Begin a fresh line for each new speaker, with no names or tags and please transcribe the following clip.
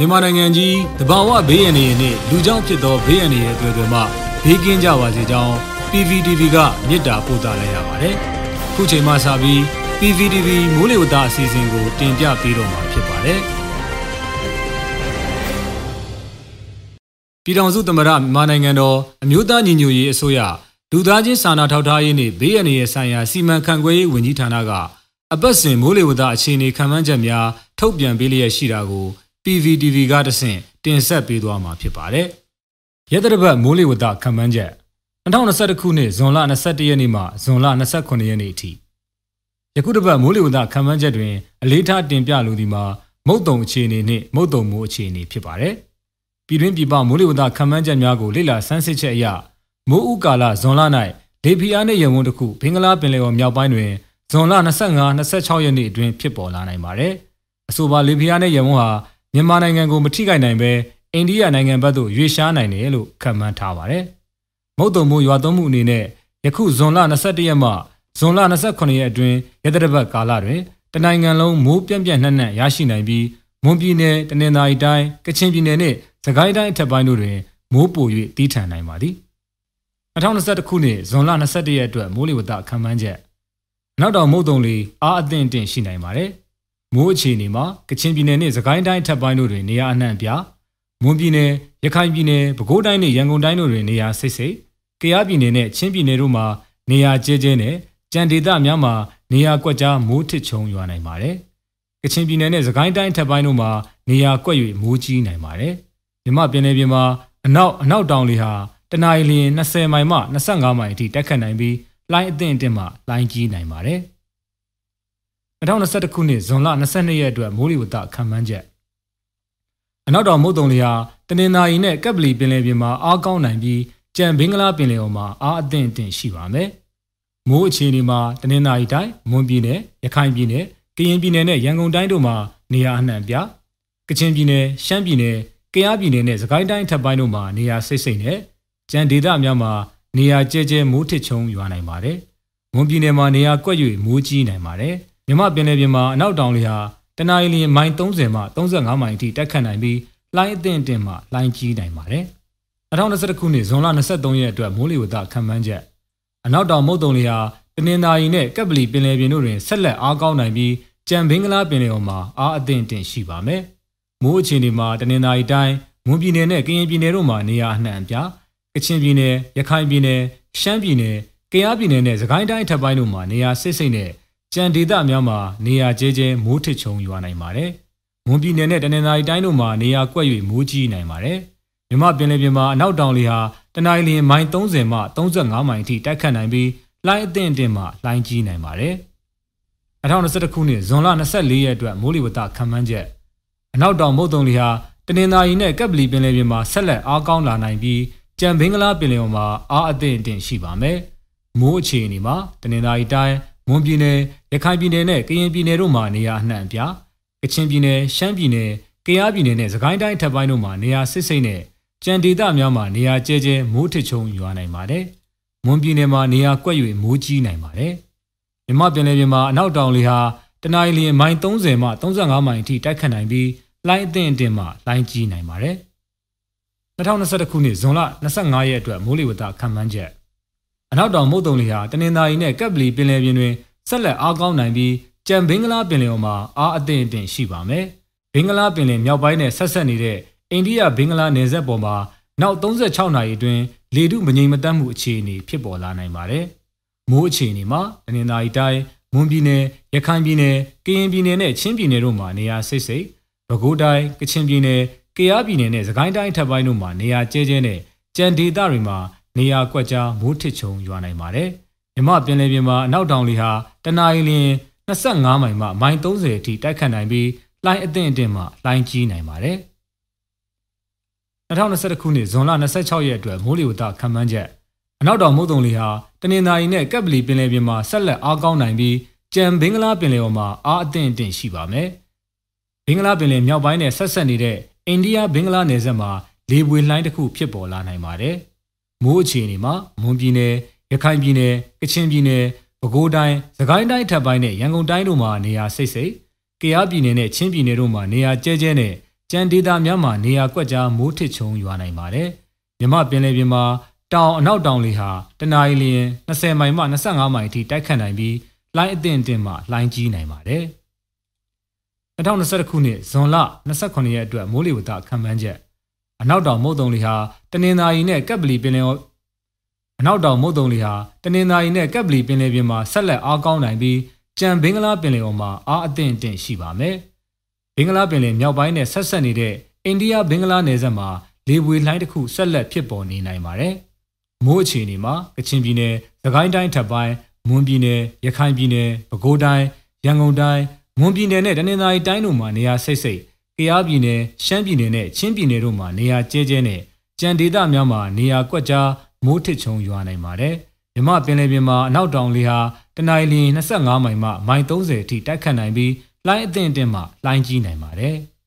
မြန်မာနိုင်ငံကြီးတဘာဝဘေးရန်တွေနဲ့လူကြောင့်ဖြစ်သောဘေးရန်တွေရဲ့အတွေ့အကြုံမှဘေးကင်းကြပါစေကြောင်း PVTV ကမြစ်တာပို့သလိုက်ရပါတယ်။ခုချိန်မှစပြီး PVTV မိုးလေဝသအစီအစဉ်ကို တင်ပြပေးတော့မှာဖြစ်ပါတယ်။ပြည်ထောင်စုသမ္မတမြန်မာနိုင်ငံတော်အမျိုးသားညီညွတ်ရေးအစိုးရလူသားချင်းစာနာထောက်ထားရေးနှင့်ဘေးရန်တွေရဲ့ဆိုင်ရာစီမံခန့်ခွဲရေးဝန်ကြီးဌာနကအပတ်စဉ်မိုးလေဝသအခြေအနေခံမှန်းချက်များထုတ်ပြန်ပေးလျက်ရှိတာကို PVTV ကတဆင့်တင်ဆက်ပေးသွားမှာဖြစ်ပါတယ်။ရက်သတ္တပတ်မိုးလေဝသခံမှန်းချက်2021ခုနှစ်ဇွန်လ21ရက်နေ့မှဇွန်လ29ရက်နေ့အထိယခုတစ်ပတ်မိုးလေဝသခံမှန်းချက်တွင်အလေးထားတင်ပြလိုသည်မှာမုတ်တုံအခြေအနေနှင့်မုတ်တုံမိုးအခြေအနေဖြစ်ပါတယ်။ပြည်တွင်းပြည်ပမိုးလေဝသခံမှန်းချက်များကိုလေ့လာဆန်းစစ်ချက်အရမိုးဥကာလဇွန်လ၌လေပြင်းအားနှင့်ရေဝန်းတစ်ခုဘင်္ဂလားပင်လယ်ော်မြောက်ပိုင်းတွင်ဇွန်လ25-26ရက်နေ့အတွင်းဖြစ်ပေါ်လာနိုင်ပါတယ်။အဆိုပါလေပြင်းအားနှင့်ရေဝန်းဟာ မြန်မာနိုင်ငံကိုမထိခိုက်နိုင်ပဲအိန္ဒိယနိုင်ငံဘက်သို့ရွေ့ရှားနိုင်တယ်လို့ခန့်မှန်းထားပါတယ်။မုတ်တုံမိုးရွာသွန်းမှုအနေနဲ့ယခုဇွန်လ22ရက်မှဇွန်လ28ရက်အတွင်းရသတ္တပတ်ကာလတွင်တနိုင်ငံလုံးမိုးပြန့်ပြန့်နှံ့နှံ့ရရှိနိုင်ပြီးမွန်ပြည်နယ်တနင်္သာရီတိုင်းကချင်ပြည်နယ်နှင့်စကိုင်းတိုင်းအထက်ပိုင်းတို့တွင်မိုးပို၍တီးထန်နိုင်ပါသည်2021ခုနှစ်ဇွန်လ21ရက်အတွက်မိုးလေဝသခန့်မှန်းချက်နောက်တောင်မုတ်တုံလီအားအသင့်အင့်ရှိနိုင်ပါတယ် မိုးအခြေအနေမှာကချင်ပြည်နယ်နဲ့စကိုင်းတိုင်းထပ်ပိုင်းတို့တွင်နေရာအနှံ့ပြမွန်ပြည်နယ်ရခိုင်ပြည်နယ်ပဲခူးတိုင်းနဲ့ရန်ကုန်တိုင်းတို့တွင်နေရာစိတ်စိတ်ကယားပြည်နယ်နဲ့ချင်းပြည်နယ်တို့မှာနေရာကျဲကျဲနဲ့ကြံဒေသများမှာနေရာကွက်ကြားမိုးထစ်ချုံရွာနိုင်ပါတယ်။ကချင်ပြည်နယ်နဲ့စကိုင်းတိုင်းထပ်ပိုင်းတို့မှာနေရာကွက်၍မိုးကြီးနိုင်ပါတယ်။မြမပင်လယ်ပြင်မှာအနောက်အနောက်တောင်လေဟာတနအီလျင်20မိုင်မှ25မိုင်အထိတက်ခတ်နိုင်ပြီးလှိုင်းအသင့်အင့်မှလှိုင်းကြီးနိုင်ပါတယ်။ 2021ခုနှစ်ဇွန်လ22ရက်အတွက်မိုးလေဝသခန့်မှန်းချက်အနောက်တောင်မုတ်တုံလျာတနင်္သာရီနဲ့ကပ်ပလီပင်လယ်ပြင်မှာအားကောင်းနိုင်ပြီးကြံဘင်္ဂလားပင်လယ်အော်မှာအားအသင့်အင့်ရှိပါမယ်။မိုးအခြေအနေမှာတနင်္သာရီတိုင်းမွန်ပြည်နယ်ရခိုင်ပြည်နယ်ကရင်ပြည်နယ်နဲ့ရန်ကုန်တိုင်းတို့မှာနေရာအနှံ့ပြကချင်ပြည်နယ်ရှမ်းပြည်နယ်ကယားပြည်နယ်နဲ့စကိုင်းတိုင်းထပ်ပိုင်းတို့မှာနေရာစိတ်စိတ်နဲ့ကြံဒေသများမှာနေရာကျဲကျဲမိုးထစ်ချုံရွာနိုင်ပါတယ်။မွန်ပြည်နယ်မှာနေရာကွက်၍မိုးကြီးနိုင်ပါတယ်။ မြမပင်လယ်ပြင်မှာအနောက်တောင်လေဟာတနအီလမိုင်30မှ35မိုင်အထိတက်ခတ်နိုင်ပြီးလှိုင်းအသင့်အတင်မှလှိုင်းကြီးနိုင်ပါတယ်။2021ခုနှစ်ဇွန်လ23ရက်အတွက်မိုးလေဝသခန့်မှန်းချက်အနောက်တောင်မုတ်တုံလေဟာတနင်္သာရီနဲ့ကပ်ပလီပင်လယ်ပြင်တို့တွင်ဆက်လက်အားကောင်းနိုင်ပြီးကြံဘင်္ဂလားပင်လယ်အော်မှာအားအသင့်အတင်ရှိပါမယ်။မိုးအခြေအနေမှာတနင်္သာရီတိုင်းမွန်ပြည်နယ်နဲ့ကရင်ပြည်နယ်တို့မှာနေရာအနှံ့အပြားကချင်ပြည်နယ်ရခိုင်ပြည်နယ်ရှမ်းပြည်နယ်ကယားပြည်နယ်နဲ့စကိုင်းတိုင်းထပ်ပိုင်းတို့မှာနေရာစိတ်စိတ်နဲ့ ကြံဒေသများမှာနေရာကျဲကျဲမိုးထစ်ချုံရွာနိုင်ပါတယ်။မွန်ပြည်နယ်နဲ့တနင်္သာရီတိုင်းတို့မှာနေရာကွက်၍မိုးကြီးနိုင်ပါတယ်။မြမပင်လယ်ပြင်မှာအနောက်တောင်လေဟာတနင်္လာရီမိုင်30မှ35မိုင်အထိတိုက်ခတ်နိုင်ပြီးလှိုင်းအသင့်အင့်မှလှိုင်းကြီးနိုင်ပါတယ်။2021ခုနှစ်ဇွန်လ24ရက်အတွက်မိုးလေဝသခန့်မှန်းချက်အနောက်တောင်မုတ်တုံလေဟာတနင်္သာရီနဲ့ကပ်ပလီပင်လယ်ပြင်မှာဆက်လက်အားကောင်းလာနိုင်ပြီးကြံဘင်္ဂလားပင်လယ်အော်မှာအားအသင့်အင့်ရှိပါမယ်။မိုးအခြေအနေမှာတနင်္သာရီတိုင်း မွန်ပြည်နယ်ရခိုင်ပြည်နယ်နဲ့ကရင်ပြည်နယ်တို့မှာနေရာအနှံ့အပြားကချင်ပြည်နယ်ရှမ်းပြည်နယ်ကယားပြည်နယ်နဲ့စကိုင်းတိုင်းထပ်ပိုင်းတို့မှာနေရာစစ်စိတ်နဲ့ကြံဒေသများမှာနေရာကျဲကျဲမိုးထစ်ချုံရွာနိုင်ပါတယ်။မွန်ပြည်နယ်မှာနေရာကွက်၍မိုးကြီးနိုင်ပါတယ်။မြမပင်လယ်ပြင်မှာအနောက်တောင်လေဟာတနအီလမိုင်30မှ35မိုင်အထိတိုက်ခတ်နိုင်ပြီးလှိုင်းအသင့်အတင်မှလှိုင်းကြီးနိုင်ပါတယ်။2021ခုနှစ်ဇွန်လ25ရက်အတွက်မိုးလေဝသခန့်မှန်းချက် အနောက်တောင်မုတ်တုံလေဟာတနင်္သာရီနဲ့ကပ်ပလီပင်လယ်ပြင်တွင်ဆက်လက်အားကောင်းနိုင်ပြီးကြံဘင်္ဂလားပင်လယ်အော်မှာအားအသင့်အင့်ရှိပါမယ်။ဘင်္ဂလားပင်လယ်မြောက်ပိုင်းနဲ့ဆက်ဆက်နေတဲ့အိန္ဒိယဘင်္ဂလားနယ်စပ်ပေါ်မှာနောက်36နာရီအတွင်းလေထုမငြိမ်မသက်မှုအခြေအနေဖြစ်ပေါ်လာနိုင်ပါတယ်။မိုးအခြေအနေမှာတနင်္သာရီတိုင်းမွန်ပြည်နယ်ရခိုင်ပြည်နယ်ကရင်ပြည်နယ်နဲ့ချင်းပြည်နယ်တို့မှာနေရာစိတ်စိတ်ပဲခူးတိုင်းကချင်ပြည်နယ်ကယားပြည်နယ်နဲ့စကိုင်းတိုင်းထပ်ပိုင်းတို့မှာနေရာကျဲကျဲနဲ့ကြံဒေသတွေမှာ နေရာကွက်ကြားမိုးထစ်ချုံရွာနိုင်ပါတယ်။မြမပင်လယ်ပြင်မှာအနောက်တောင်လေဟာတနအီလ25မိုင်မှမိုင်30အထိတိုက်ခတ်နိုင်ပြီးလှိုင်းအသင့်အင့်မှလှိုင်းကြီးနိုင်ပါတယ်။2021ခုနှစ်ဇွန်လ26ရက်အတွက်မိုးလေဝသခန့်မှန်းချက်အနောက်တောင်မုတ်တုံလေဟာတနင်္သာရီနဲ့ကပ်ပလီပင်လယ်ပြင်မှာဆက်လက်အားကောင်းနိုင်ပြီးကြံဘင်္ဂလားပင်လယ်အော်မှာအားအသင့်အင့်ရှိပါမယ်။ဘင်္ဂလားပင်လယ်မြောက်ပိုင်းနဲ့ဆက်ဆက်နေတဲ့အိန္ဒိယဘင်္ဂလားနယ်စပ်မှာလေပွေလှိုင်းတစ်ခုဖြစ်ပေါ်လာနိုင်ပါတယ်။ မိုးအခြေအနေမှာမွန်ပြည်နယ်ရခိုင်ပြည်နယ်ကချင်ပြည်နယ်ပဲခူးတိုင်းစကိုင်းတိုင်းထပ်ပိုင်းနဲ့ရန်ကုန်တိုင်းတို့မှာနေရာစိတ်စိတ်ကယားပြည်နယ်နဲ့ချင်းပြည်နယ်တို့မှာနေရာကျဲကျဲနဲ့ကြံဒေသများမှာနေရာကွက်ကြားမိုးထစ်ချုံရွာနိုင်ပါတယ်မြမပင်လယ်ပြင်မှာတောင်အနောက်တောင်လေဟာတနအီလျင်20မိုင်မှ25မိုင်အထိတိုက်ခတ်နိုင်ပြီးလိုင်းအသင့်အင့်မှလိုင်းကြီးနိုင်ပါတယ်2021ခုနှစ်ဇွန်လ29ရက်အတွက်မိုးလေဝသခန့်မှန်းချက် အနောက်တောင်မုတ်တုံလေဟာတနင်္သာရီနဲ့ကပ်ပလီပင်လယ်အနောက်တောင်မုတ်တုံလေဟာတနင်္သာရီနဲ့ကပ်ပလီပင်လယ်ပြင်မှာဆက်လက်အားကောင်းနိုင်ပြီးကြံဘင်္ဂလားပင်လယ်အော်မှာအားအသင့်အင့်ရှိပါမယ်။ဘင်္ဂလားပင်လယ်မြောက်ပိုင်းနဲ့ဆက်ဆက်နေတဲ့အိန္ဒိယဘင်္ဂလားနယ်စပ်မှာလေပွေလှိုင်းတစ်ခုဆက်လက်ဖြစ်ပေါ်နေနိုင်ပါတယ်။မိုးအခြေအနေမှာကချင်ပြည်နယ်၊သခိုင်းတိုင်းထပ်ပိုင်း၊မွန်ပြည်နယ်၊ရခိုင်ပြည်နယ်၊ပဲခူးတိုင်း၊ရန်ကုန်တိုင်း၊မွန်ပြည်နယ်နဲ့တနင်္သာရီတိုင်းတို့မှာနေရာစိတ်စိတ်၊ ကယားပြည်နယ်၊ရှမ်းပြည်နယ်နဲ့ချင်းပြည်နယ်တို့မှာနေရာကျဲကျဲနဲ့ကြံဒေသများမှာနေရာကွက်ကြားမိုးထစ်ချုံရွာနိုင်ပါတယ်။မြမပင်လယ်ပြင်မှာအနောက်တောင်လေဟာတနအီလ25မိုင်မှမိုင်30အထိတိုက်ခတ်နိုင်ပြီးလိုင်းအသင့်အင့်မှလိုင်းကြီးနိုင်ပါတယ်။